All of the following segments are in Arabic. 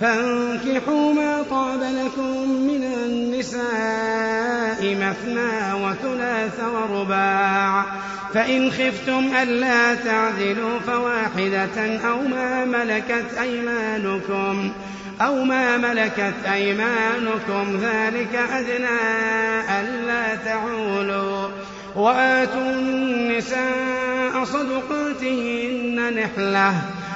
فانكحوا ما طاب لكم من النساء مثنى وثلاث ورباع. فإن خفتم ألا تعدلوا فواحدة أو ما ملكت أيمانكم أو ما ملكت أيمانكم ذلك أدنى ألا تعولوا. وآتوا النساء صدقاتهن نحلة.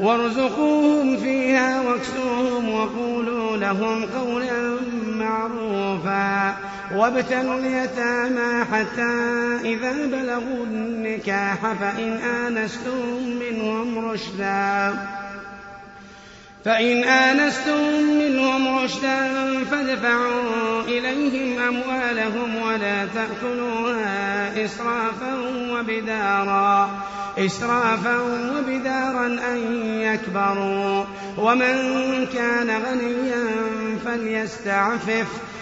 وارزقوهم فيها واكسوهم وقولوا لهم قولا معروفا وابتلوا اليتامى حتى إذا بلغوا النكاح فإن آنستم منهم رشدا فإن آنستم منهم رشدا فادفعوا إليهم أموالهم ولا تأكلوها إسرافا وبدارا إسرافا وبدارا أن يكبروا. ومن كان غنيا فليستعفف.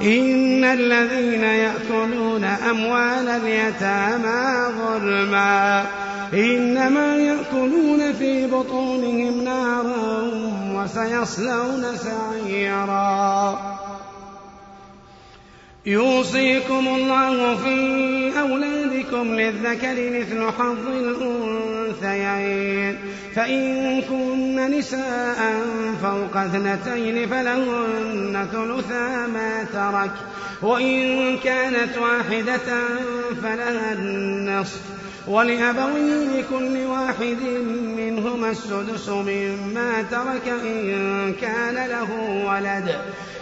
إن الذين يأكلون أموال اليتامى ظلما. إنما يأكلون في بطونهم نارا وسيصلون سعيرا. يوصيكم الله في أولادكم للذكر مثل حظ الأنثيين. فإن كن نساء فوق اثنتين فلهن ثلثا ما ترك وإن كانت واحدة فلها النصف. ولأبويه لكل واحد منهما السدس مما ترك إن كان له ولد.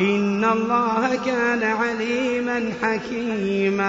إن الله كان عليما حكيما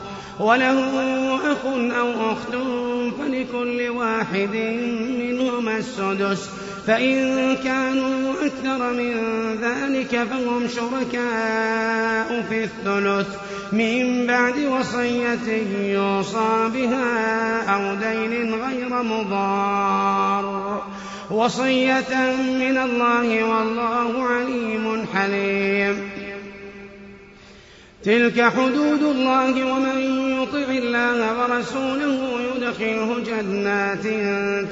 وله أخ أو أخت فلكل واحد منهما السدس فإن كانوا أكثر من ذلك فهم شركاء في الثلث. من بعد وصية يوصى بها أو دين غير مضار. وصية من الله والله عليم حليم. تلك حدود الله ومن يطع الله ورسوله يدخله جنات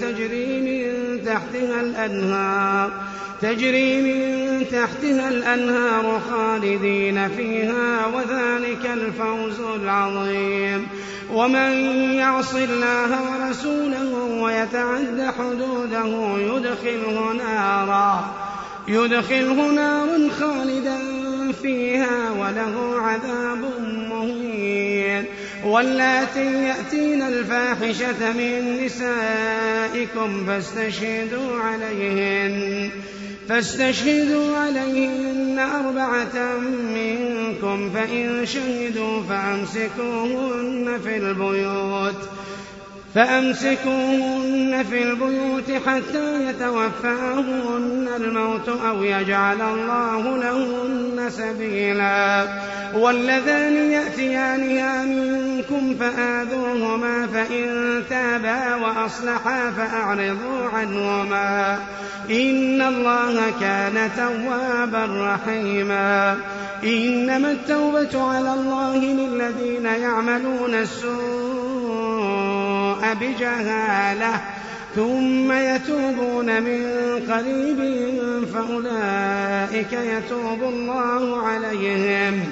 تجري من تحتها الأنهار تجري من تحتها الأنهار خالدين فيها وذلك الفوز العظيم. ومن يعص الله ورسوله ويتعد حدوده يدخله نارا يدخله نارا خالدا فيها وله عذاب مهين. واللاتي يأتين الفاحشة من نسائكم فاستشهدوا عليهن. فاستشهدوا عليهن أربعة منكم فإن شهدوا فأمسكوهن في البيوت. فأمسكوهن في البيوت حتى يتوفاهن الموت أو يجعل الله لهن سبيلا. واللذان يأتيانها منكم فآذوهما فإن تابا وأصلحا فأعرضوا عنهما. إن الله كان توابا رحيما. إنما التوبة على الله للذين يعملون السوء بجهالة ثم يتوبون من قريب فأولئك يتوب الله عليهم.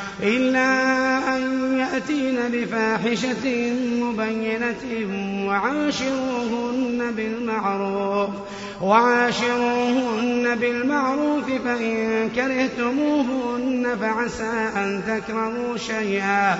إلا أن يأتين بفاحشة مبينة وعاشروهن بالمعروف وعاشروهن بالمعروف فإن كرهتموهن فعسى أن تكرهوا شيئا.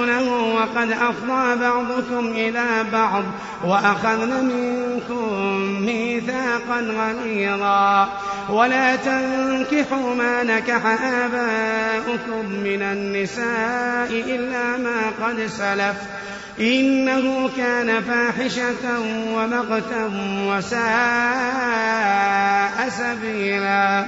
تأخذونه وقد أفضى بعضكم إلى بعض وأخذن منكم ميثاقا غليظا. ولا تنكحوا ما نكح آباؤكم من النساء إلا ما قد سلف. إنه كان فاحشة ومقتا وساء سبيلا.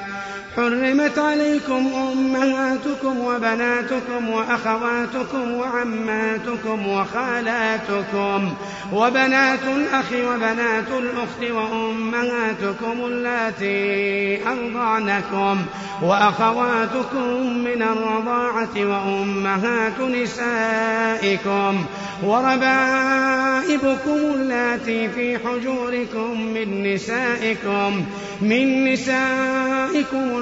حرمت عليكم أمهاتكم وبناتكم وأخواتكم وعماتكم وخالاتكم وبنات الأخ وبنات الأخت وأمهاتكم اللاتي أرضعنكم وأخواتكم من الرضاعة وأمهات نسائكم وربائبكم اللاتي في حجوركم من نسائكم من نسائكم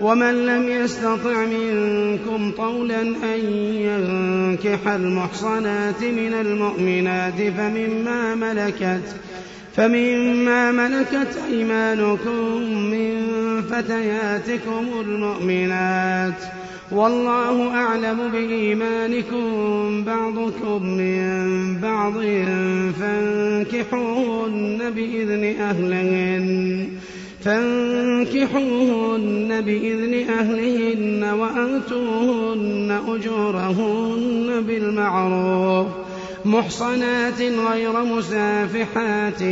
ومن لم يستطع منكم طولا أن ينكح المحصنات من المؤمنات فمما ملكت فمما ملكت أيمانكم من فتياتكم المؤمنات. والله أعلم بإيمانكم بعضكم من بعض فانكحوهن بإذن أهلهن. فانكحوهن بإذن أهلهن وآتوهن أجورهن بالمعروف محصنات غير مسافحات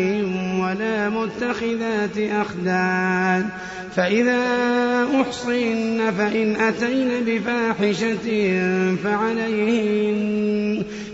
ولا متخذات أخدان فإذا أحصن فإن أتين بفاحشة فعليهن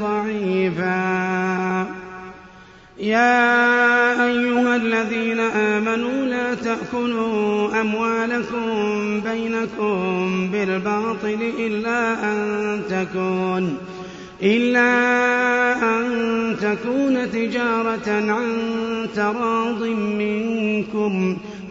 ضعيفا. يا أيها الذين آمنوا لا تأكلوا أموالكم بينكم بالباطل إلا أن تكون إلا أن تكون تجارة عن تراض منكم.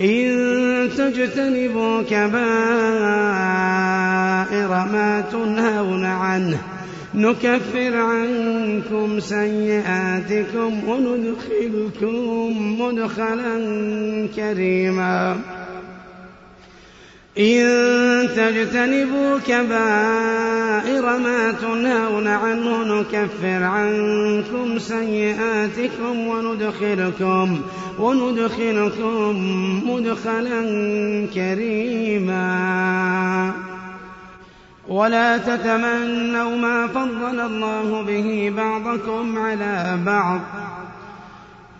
إن تجتنبوا كبائر ما تنهون عنه نكفر عنكم سيئاتكم وندخلكم مدخلا كريما إن تجتنبوا كبائر ما تنهون عنه نكفر عنكم سيئاتكم وندخلكم وندخلكم مدخلا كريما. ولا تتمنوا ما فضل الله به بعضكم على بعض.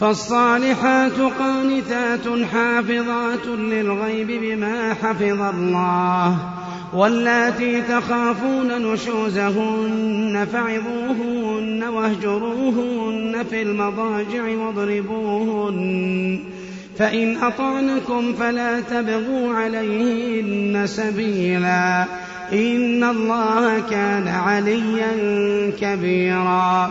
فالصالحات قانتات حافظات للغيب بما حفظ الله واللاتي تخافون نشوزهن فعظوهن واهجروهن في المضاجع واضربوهن فإن أطعنكم فلا تبغوا عليهن سبيلا إن الله كان عليا كبيرا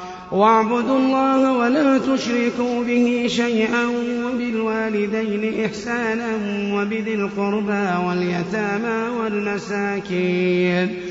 واعبدوا الله ولا تشركوا به شيئا وبالوالدين إحسانا وبذي القربى واليتامى والمساكين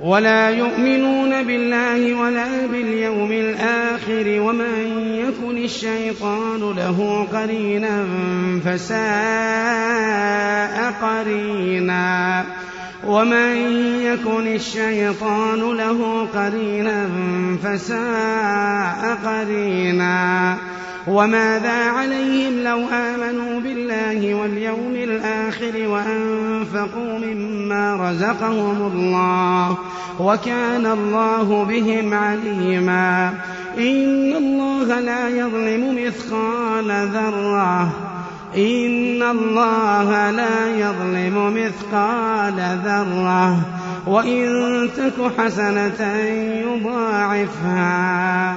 ولا يؤمنون بالله ولا باليوم الآخر ومن يكن الشيطان له قرينا فساء قرينا ومن يكن الشيطان له قرينا فساء قرينا وماذا عليهم لو آمنوا بالله واليوم الآخر وأنفقوا مما رزقهم الله وكان الله بهم عليما إن الله لا يظلم مثقال ذرة إن الله لا يظلم مثقال ذرة وإن تك حسنة يضاعفها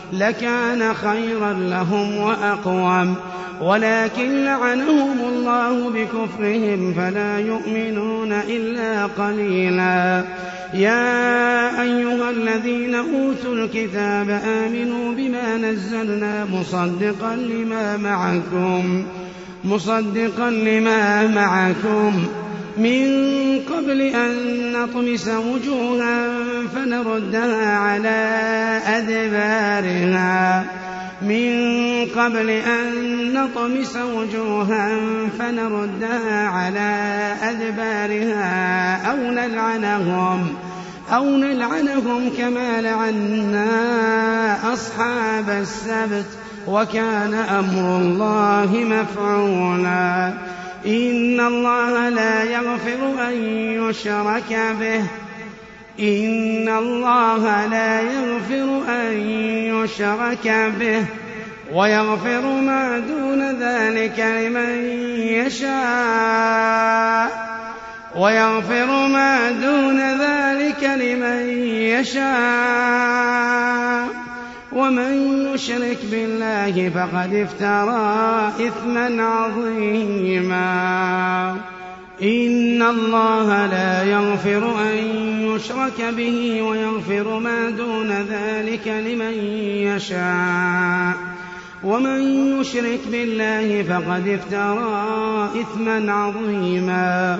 لكان خيرا لهم وأقوم. ولكن لعنهم الله بكفرهم فلا يؤمنون إلا قليلا. يا أيها الذين أوتوا الكتاب آمنوا بما نزلنا مصدقا لما معكم. مصدقا لما معكم. من قبل أن نطمس وجوها فنردها على أدبارها. من قبل أن نطمس وجوها فنردها على أدبارها أو نلعنهم أو نلعنهم كما لعنا أصحاب السبت وكان أمر الله مفعولا. إن الله لا يغفر أن يشرك به. إن الله لا يغفر أن يشرك به. ويغفر ما دون ذلك لمن يشاء. ويغفر ما دون ذلك لمن يشاء. ومن يشرك بالله فقد افترى إثما عظيما. إن الله لا يغفر أن يشرك به ويغفر ما دون ذلك لمن يشاء. ومن يشرك بالله فقد افترى إثما عظيما.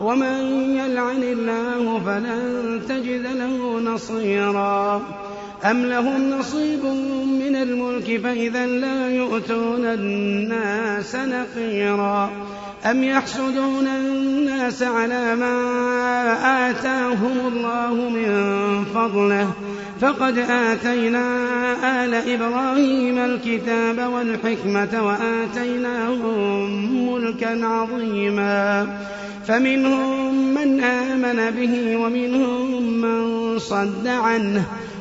ومن يلعن الله فلن تجد له نصيرا. أم لهم نصيب من الملك فإذا لا يؤتون الناس نقيرا أم يحسدون الناس على ما آتاهم الله من فضله فقد آتينا آل إبراهيم الكتاب والحكمة وآتيناهم ملكا عظيما فمنهم من آمن به ومنهم من صد عنه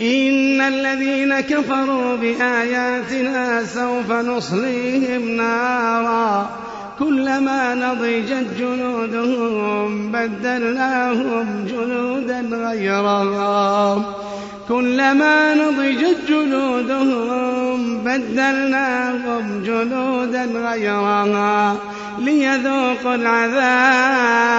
إن الذين كفروا بآياتنا سوف نصليهم نارا كلما نضجت جلودهم بدلناهم جلودا غيرها كلما نضجت جلودهم بدلناهم جلودا غيرها ليذوقوا العذاب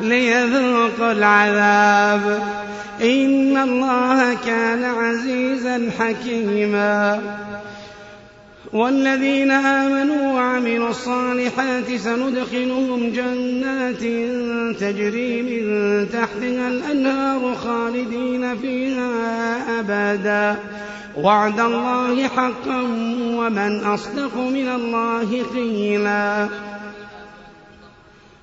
ليذوقوا العذاب إن الله كان عزيزا حكيما. والذين آمنوا وعملوا الصالحات سندخلهم جنات تجري من تحتها الأنهار خالدين فيها أبدا. وعد الله حقا ومن أصدق من الله قيلا.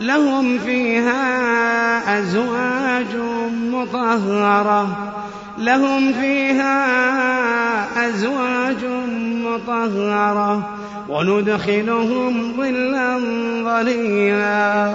لهم فيها أزواج مطهرة. لهم فيها أزواج مطهرة. وندخلهم ظلا ظليلا.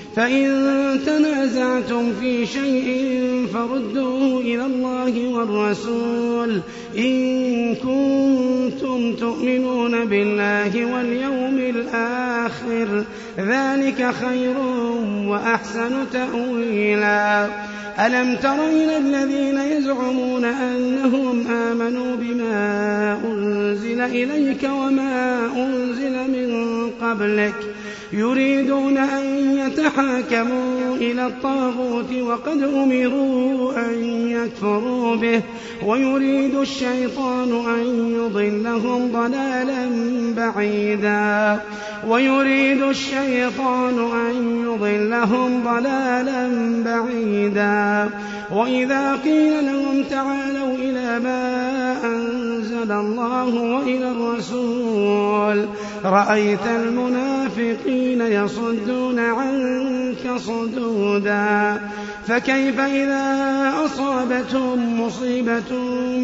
فإن تنازعتم في شيء فردوه إلى الله والرسول إن كنتم تؤمنون بالله واليوم الآخر ذلك خير وأحسن تأويلا. ألم تر إلى الذين يزعمون أنهم آمنوا بما أنزل إليك وما أنزل من قبلك يريدون أن يتحاكموا إلى الطاغوت وقد أمروا أن يكفروا به ويريد الشيطان أن يضلهم ضلالا بعيدا. ويريد الشيطان أن يضلهم ضلالا بعيدا. وإذا قيل لهم تعالوا إلى ما أنزل الله وإلى الرسول. رأيت المنافقين يصدون عنك صدودا. فكيف إذا أصابتهم مصيبة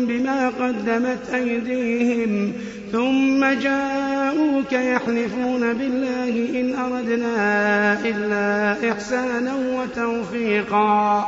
بما قدمت أيديهم؟ ثم جاءوك يحلفون بالله إن أردنا إلا إحسانا وتوفيقا.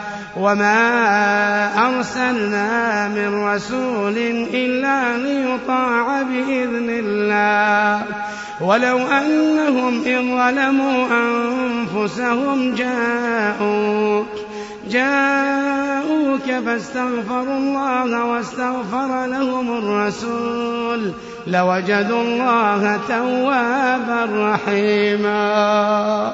وما أرسلنا من رسول إلا ليطاع بإذن الله ولو أنهم إذ ظلموا أنفسهم جاءوك جاءوك فاستغفروا الله واستغفر لهم الرسول لوجدوا الله توابا رحيما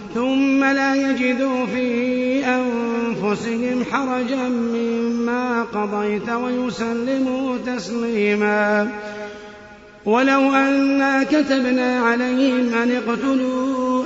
ثم لا يجدوا في أنفسهم حرجا مما قضيت ويسلموا تسليما. ولو أنا كتبنا عليهم أن اقتلوا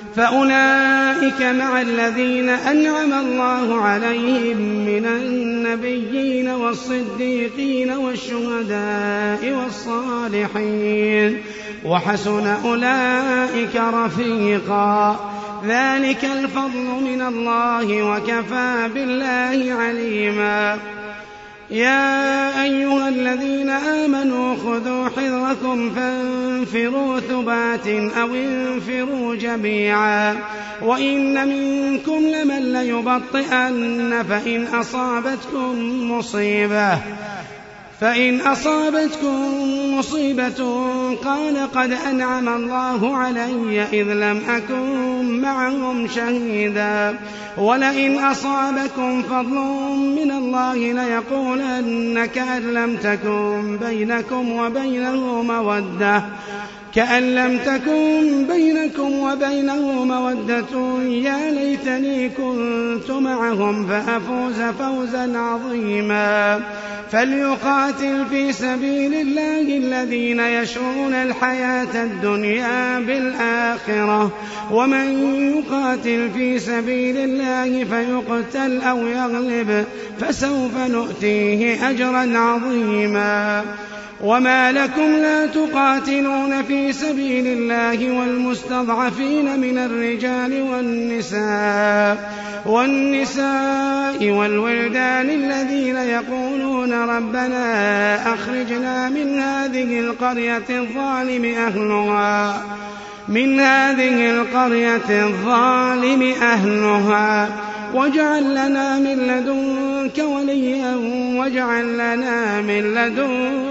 فأولئك مع الذين أنعم الله عليهم من النبيين والصديقين والشهداء والصالحين. وحسن أولئك رفيقا. ذلك الفضل من الله وكفى بالله عليما. يا أيها الذين آمنوا خذوا حذركم فانفروا ثبات أو انفروا جميعا. وإن منكم لمن ليبطئن فإن أصابتكم مصيبة. فإن أصابتكم مصيبة قال قد أنعم الله علي إذ لم أكن معهم شهيدا. ولئن أصابكم فضل من الله ليقولن كأن لم تكن بينكم وبينه مودة. كأن لم تكن بينكم وبينه مودة يا ليتني كنت معهم فأفوز فوزا عظيما. فليقاتل في سبيل الله الذين يشرون الحياة الدنيا بالآخرة. ومن يقاتل في سبيل الله فيقتل أو يغلب فسوف نؤتيه أجرا عظيما. وما لكم لا تقاتلون في سبيل الله والمستضعفين من الرجال والنساء والنساء والولدان الذين يقولون ربنا أخرجنا من هذه القرية الظالم أهلها من هذه القرية الظالم أهلها واجعل لنا من لدنك وليا واجعل لنا من لدنك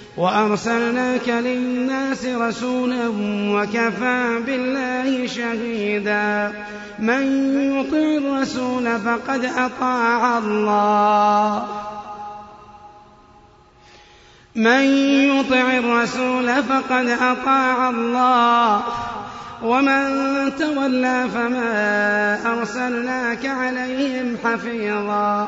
وأرسلناك للناس رسولا وكفى بالله شهيدا. من يطع الرسول فقد أطاع الله. من يطع الرسول فقد أطاع الله. ومن تولى فما أرسلناك عليهم حفيظا.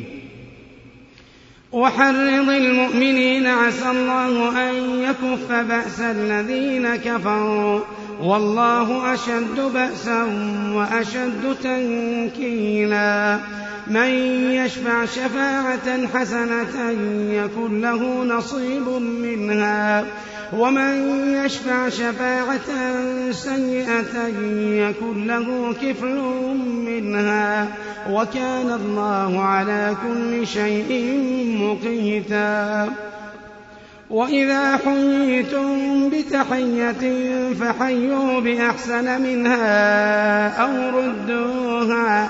وحرض المؤمنين عسى الله أن يكف بأس الذين كفروا. والله أشد بأسا وأشد تنكيلا. من يشفع شفاعة حسنة يكن له نصيب منها. ومن يشفع شفاعة سيئة يكن له كفل منها. وكان الله على كل شيء مقيتا. وإذا حييتم بتحية فحيوا بأحسن منها أو ردوها.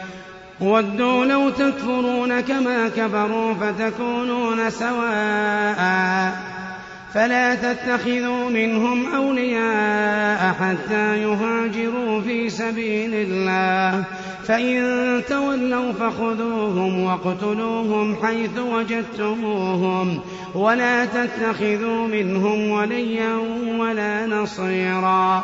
ودوا لو تكفرون كما كفروا فتكونون سواء. فلا تتخذوا منهم أولياء حتى يهاجروا في سبيل الله. فإن تولوا فخذوهم واقتلوهم حيث وجدتموهم. ولا تتخذوا منهم وليا ولا نصيرا.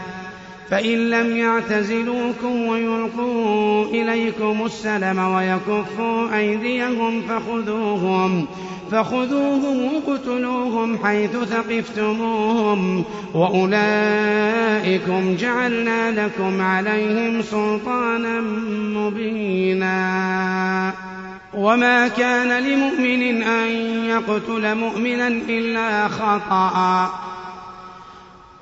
فإن لم يعتزلوكم ويلقوا إليكم السلم ويكفوا أيديهم فخذوهم فخذوهم وقتلوهم حيث ثقفتموهم وأولئكم جعلنا لكم عليهم سلطانا مبينا وما كان لمؤمن أن يقتل مؤمنا إلا خطأ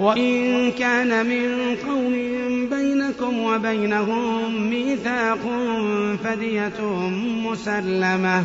وإن كان من قوم بينكم وبينهم ميثاق فدية مسلمة.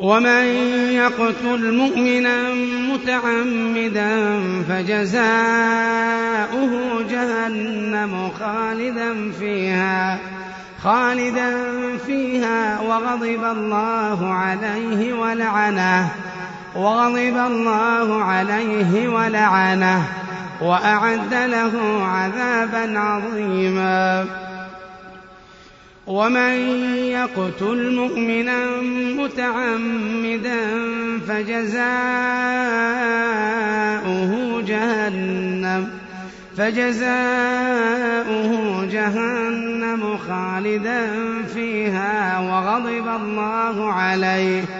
ومن يقتل مؤمنا متعمدا فجزاؤه جهنم خالدا فيها خالدا فيها وغضب الله عليه ولعنه وغضب الله عليه ولعنه وأعد له عذابا عظيما. ومن يقتل مؤمنا متعمدا فجزاؤه جهنم فجزاؤه جهنم خالدا فيها وغضب الله عليه.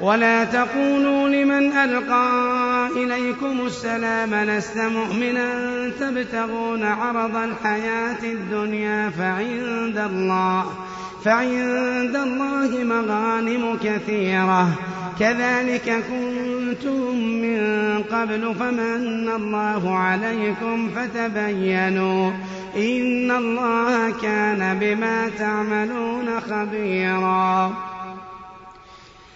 ولا تقولوا لمن ألقى إليكم السلام لست مؤمنا. تبتغون عرض الحياة الدنيا فعند الله فعند الله مغانم كثيرة. كذلك كنتم من قبل فمن الله عليكم فتبينوا. إن الله كان بما تعملون خبيرا.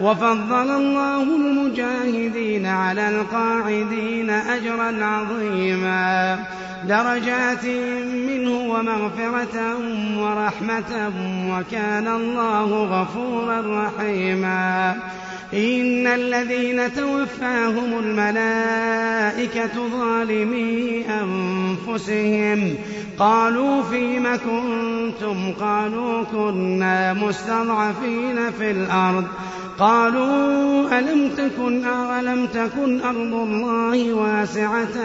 وفضل الله المجاهدين على القاعدين أجرا عظيما. درجات منه ومغفرة ورحمة وكان الله غفورا رحيما. إن الذين توفاهم الملائكة ظالمي أنفسهم. قالوا فيم كنتم؟ قالوا كنا مستضعفين في الأرض. قالوا ألم تكن ألم تكن أرض الله واسعة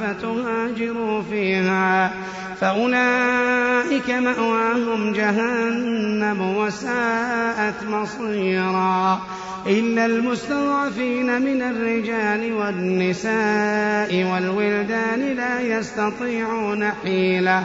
فتهاجروا فيها فأولئك مأواهم جهنم وساءت مصيرا إلا المستضعفين من الرجال والنساء والولدان لا يستطيعون حيلة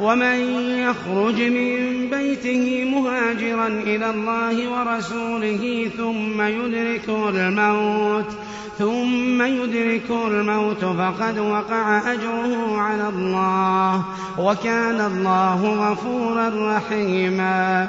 ومن يخرج من بيته مهاجرا إلى الله ورسوله ثم يدركه الموت ثم يدركه الموت فقد وقع أجره على الله وكان الله غفورا رحيما.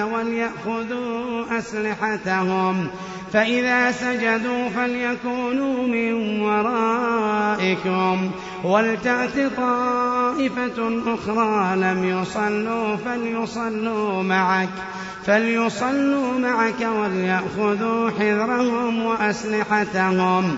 وليأخذوا أسلحتهم. فإذا سجدوا فليكونوا من ورائكم. ولتأت طائفة أخرى لم يصلوا فليصلوا معك. فليصلوا معك وليأخذوا حذرهم وأسلحتهم.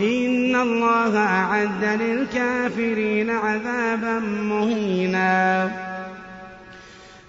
إن الله أعد للكافرين عذابا مهينا.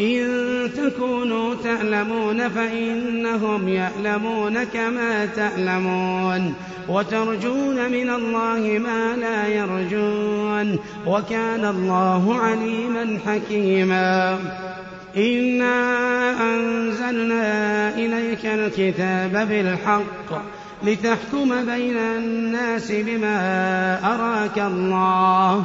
إن تكونوا تألمون فإنهم يألمون كما تألمون وترجون من الله ما لا يرجون وكان الله عليما حكيما. إنا أنزلنا إليك الكتاب بالحق لتحكم بين الناس بما أراك الله.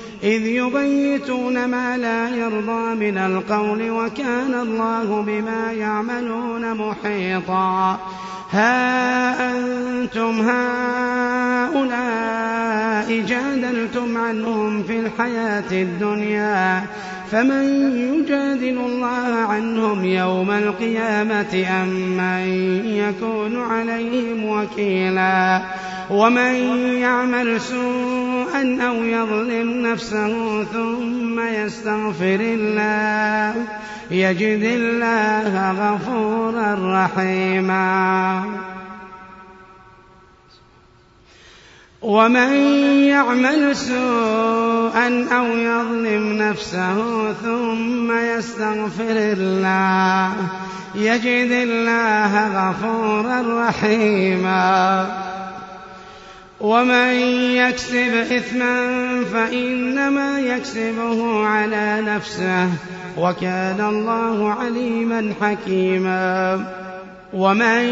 إذ يبيتون ما لا يرضى من القول وكان الله بما يعملون محيطا. ها أنتم هؤلاء جادلتم عنهم في الحياة الدنيا فمن يجادل الله عنهم يوم القيامة أم من يكون عليهم وكيلا؟ ومن يعمل سوءا أو يظلم نفسه ثم يستغفر الله يجد الله غفورا رحيما. ومن يعمل سوءا أو يظلم نفسه ثم يستغفر الله يجد الله غفورا رحيما. ومن يكسب إثما فإنما يكسبه على نفسه وكان الله عليما حكيما ومن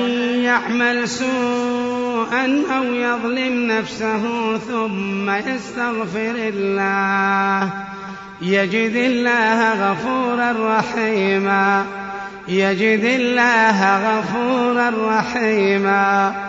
يعمل سوءا أو يظلم نفسه ثم يستغفر الله يجد الله غفورا رحيما يجد الله غفورا رحيما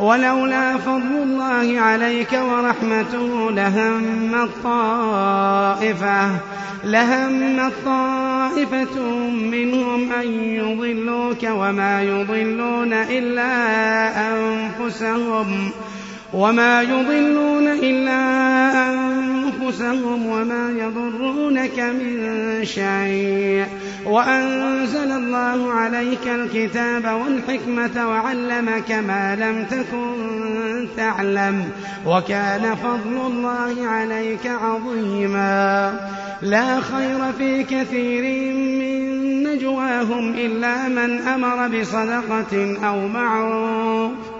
ولولا فضل الله عليك ورحمته لهم الطائفة لهم الطائفة منهم أن يضلوك وما يضلون إلا أنفسهم وما يضلون إلا أنفسهم. وما يضرونك من شيء. وأنزل الله عليك الكتاب والحكمة وعلمك ما لم تكن تعلم. وكان فضل الله عليك عظيما. لا خير في كثير من نجواهم إلا من أمر بصدقة أو معروف.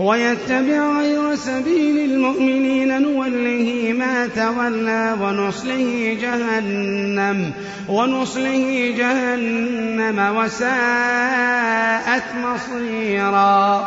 ويتبع غير سبيل المؤمنين نوله ما تولى ونصله جهنم ونصله جهنم وساءت مصيرا.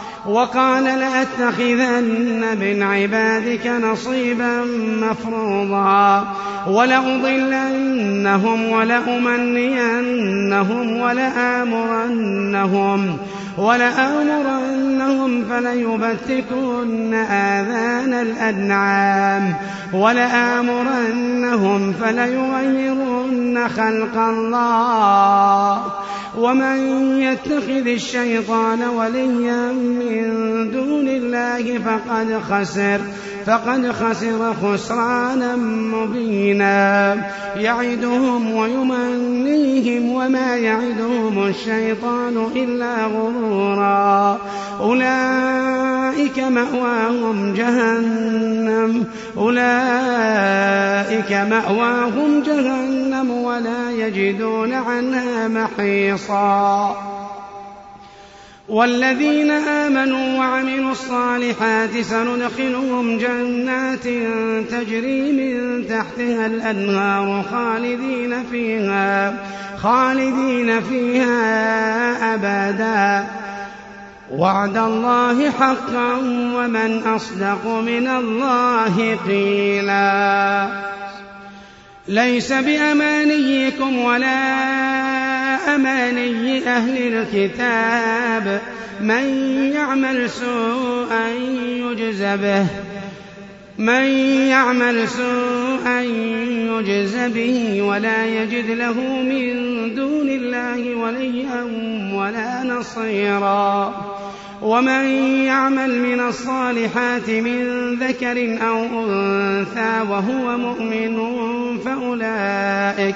وقال لأتخذن من عبادك نصيبا مفروضا ولأضلنهم ولأمنينهم ولآمرنهم ولآمرنهم فليبتكن آذان الأنعام ولآمرنهم فليغيرن خلق الله ومن يتخذ الشيطان وليا من دون الله فقد خسر فقد خسر خسرانا مبينا. يعدهم ويمنيهم وما يعدهم الشيطان إلا غرورا. أولئك مأواهم جهنم أولئك مأواهم جهنم ولا يجدون عنها محيصا. والذين آمنوا وعملوا الصالحات سندخلهم جنات تجري من تحتها الأنهار خالدين فيها خالدين فيها أبدا. وعد الله حقا ومن أصدق من الله قيلا. ليس بأمانيكم ولا أماني أهل الكتاب. من يعمل سوءا يجز به. من يعمل سوءا يجز به ولا يجد له من دون الله وليا ولا نصيرا. ومن يعمل من الصالحات من ذكر أو أنثى وهو مؤمن فأولئك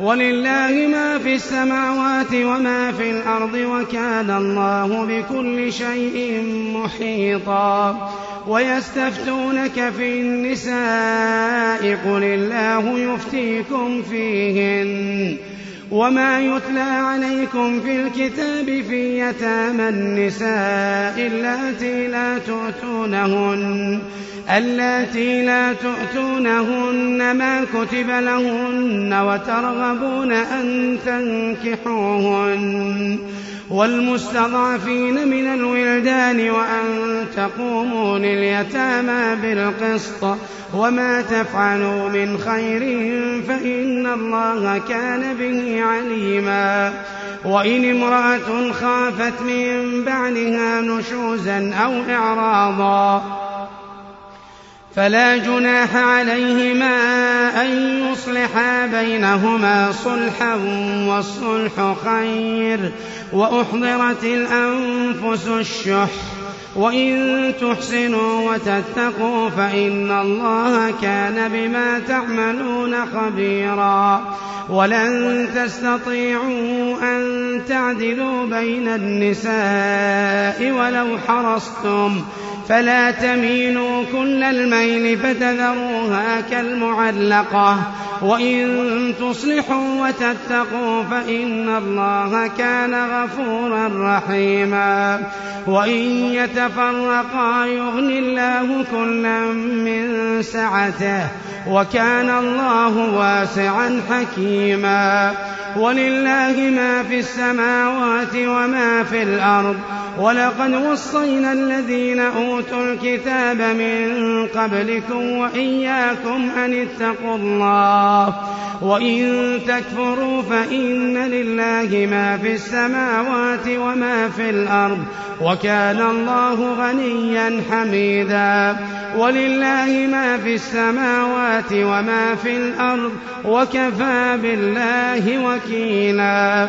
ولله ما في السماوات وما في الأرض وكان الله بكل شيء محيطا ويستفتونك في النساء قل الله يفتيكم فيهن وما يتلى عليكم في الكتاب في يتامى النساء اللاتي لا تؤتونهن اللاتي لا تؤتونهن ما كتب لهن وترغبون أن تنكحوهن والمستضعفين من الولدان وأن تقوموا لليتامى بالقسط وما تفعلوا من خير فإن الله كان به عليما وإن امرأة خافت من بعلها نشوزا أو إعراضا فلا جناح عليهما أن يصلحا بينهما صلحا والصلح خير وأحضرت الأنفس الشح وإن تحسنوا وتتقوا فإن الله كان بما تعملون خبيرا ولن تستطيعوا أن تعدلوا بين النساء ولو حرصتم فلا تميلوا كل الميل فتذروها كالمعلقة. وإن تصلحوا وتتقوا فإن الله كان غفورا رحيما. وإن يتفرقا يغن الله كلا من سعته وكان الله واسعا حكيما. ولله ما في السماوات وما في الأرض. ولقد وصينا الذين أوتوا الكتاب من قبلكم وإياكم أن اتقوا الله وإن تكفروا فإن لله ما في السماوات وما في الأرض وكان الله غنيا حميدا ولله ما في السماوات وما في الأرض وكفى بالله وكيلا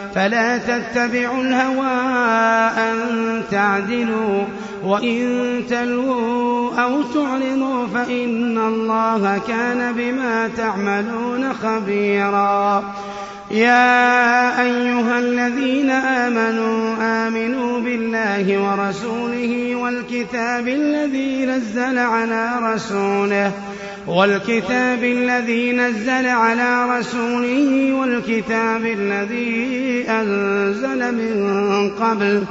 فلا تتبعوا الهوى أن تعدلوا وإن تلووا أو تعرضوا فإن الله كان بما تعملون خبيرا. يا أيها الذين آمنوا آمنوا بالله ورسوله والكتاب الذي نزل على رسوله والكتاب الذي نزل على رسوله والكتاب الذي أنزل من قبل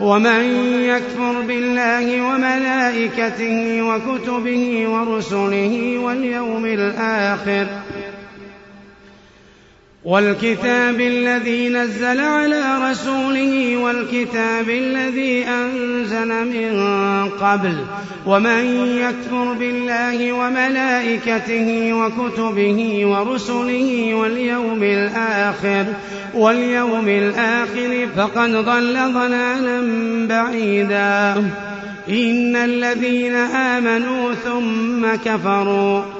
ومن يكفر بالله وملائكته وكتبه ورسله واليوم الآخر والكتاب الذي نزل على رسوله والكتاب الذي أنزل من قبل ومن يكفر بالله وملائكته وكتبه ورسله واليوم الآخر واليوم الآخر فقد ضل ضلالا بعيدا. إن الذين آمنوا ثم كفروا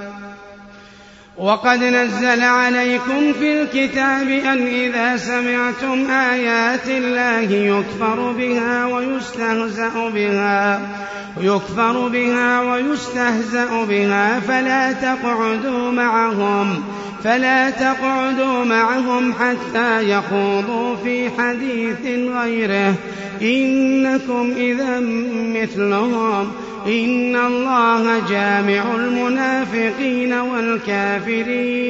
وقد نزل عليكم في الكتاب أن إذا سمعتم آيات الله يكفر بها ويستهزأ بها يكفر بها ويستهزأ بها فلا تقعدوا معهم. فلا تقعدوا معهم حتى يخوضوا في حديث غيره. إنكم إذا مثلهم. إن الله جامع المنافقين والكافرين.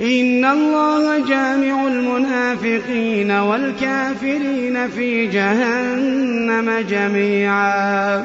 إن الله جامع المنافقين والكافرين في جهنم جميعا.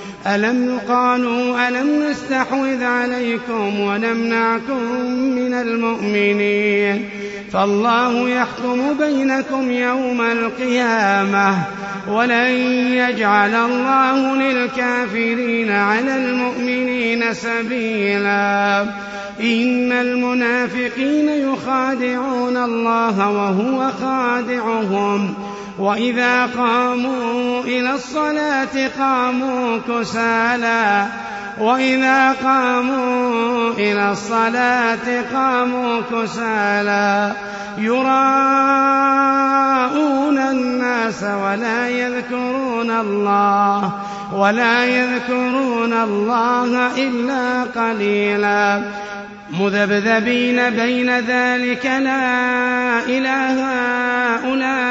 ألم قالوا ألم نستحوذ عليكم ونمنعكم من المؤمنين؟ فالله يحكم بينكم يوم القيامة ولن يجعل الله للكافرين على المؤمنين سبيلا. إن المنافقين يخادعون الله وهو خادعهم. وإذا قاموا إلى الصلاة قاموا كسالى وإذا قاموا إلى الصلاة قاموا كسالى يراءون الناس ولا يذكرون الله ولا يذكرون الله إلا قليلا. مذبذبين بين ذلك لا إله هؤلاء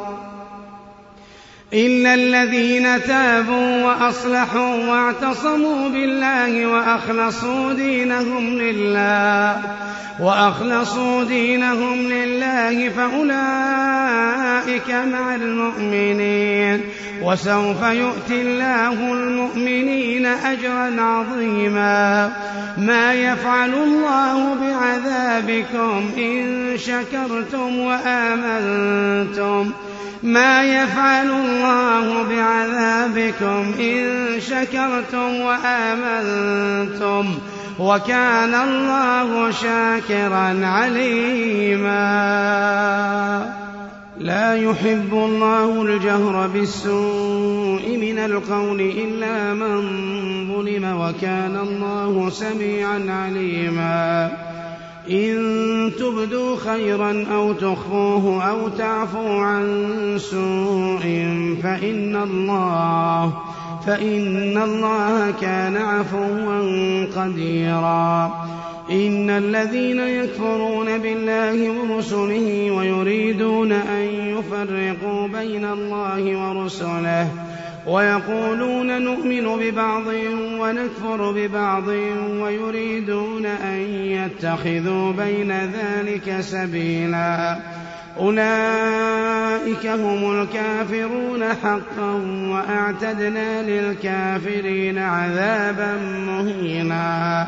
إلا الذين تابوا وأصلحوا واعتصموا بالله وأخلصوا دينهم لله وأخلصوا دينهم لله فأولئك مع المؤمنين وسوف يؤتي الله المؤمنين أجرا عظيما. ما يفعل الله بعذابكم إن شكرتم وآمنتم. ما يفعل الله بعذابكم إن شكرتم وآمنتم. وكان الله شاكرا عليما. لا يحب الله الجهر بالسوء من القول إلا من ظلم وكان الله سميعا عليما. إن تبدوا خيرا أو تخفوه أو تعفوا عن سوء فإن الله فإن الله كان عفوا قديرا. إن الذين يكفرون بالله ورسله ويريدون أن يفرقوا بين الله ورسله ويقولون نؤمن ببعض ونكفر ببعض ويريدون أن يتخذوا بين ذلك سبيلا. أولئك هم الكافرون حقا وأعتدنا للكافرين عذابا مهينا.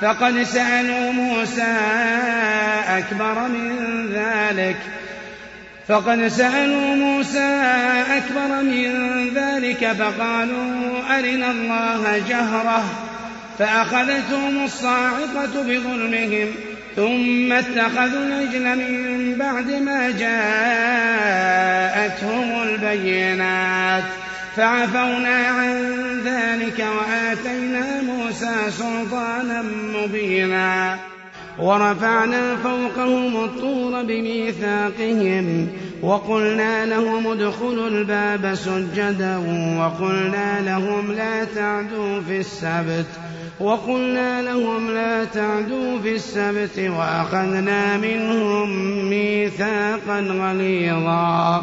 فقد سألوا موسى أكبر من ذلك. فقد سألوا موسى أكبر من ذلك فقالوا أرنا الله جهرة. فأخذتهم الصاعقة بظلمهم ثم اتخذوا العجل من بعد ما جاءتهم البينة بالبينات فعفونا عن ذلك وآتينا موسى سلطانا مبينا. ورفعنا فوقهم الطور بميثاقهم وقلنا لهم ادخلوا الباب سجدا وقلنا لهم لا تعدوا في السبت وقلنا لهم لا تعدوا في السبت وأخذنا منهم ميثاقا غليظا.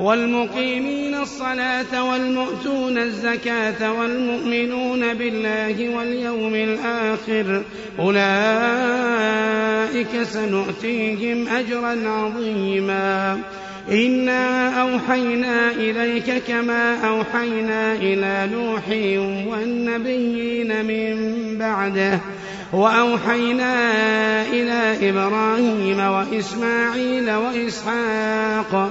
والمقيمين الصلاة والمؤتون الزكاة والمؤمنون بالله واليوم الآخر. أولئك سنؤتيهم أجرا عظيما. إنا أوحينا إليك كما أوحينا إلى نوح والنبيين من بعده. وأوحينا إلى إبراهيم وإسماعيل وإسحاق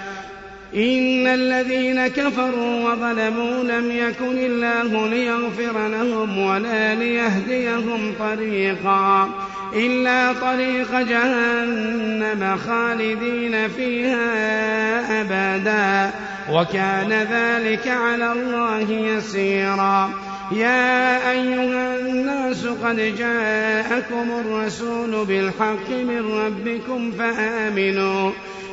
إن الذين كفروا وظلموا لم يكن الله ليغفر لهم ولا ليهديهم طريقا إلا طريق جهنم خالدين فيها أبدا. وكان ذلك على الله يسيرا. يا أيها الناس قد جاءكم الرسول بالحق من ربكم فآمنوا.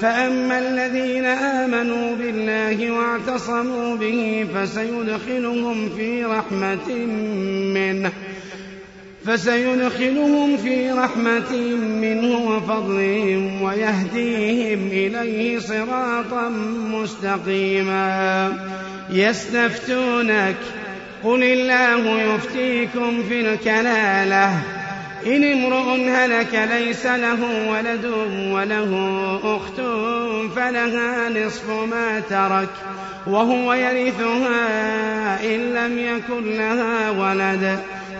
فأما الذين آمنوا بالله واعتصموا به فسيدخلهم في رحمة منه. فسيدخلهم في رحمة منه وفضل ويهديهم إليه صراطا مستقيما. يستفتونك. قل الله يفتيكم في الكلالة. إن امرؤ هلك ليس له ولد وله أخت فلها نصف ما ترك وهو يرثها إن لم يكن لها ولد.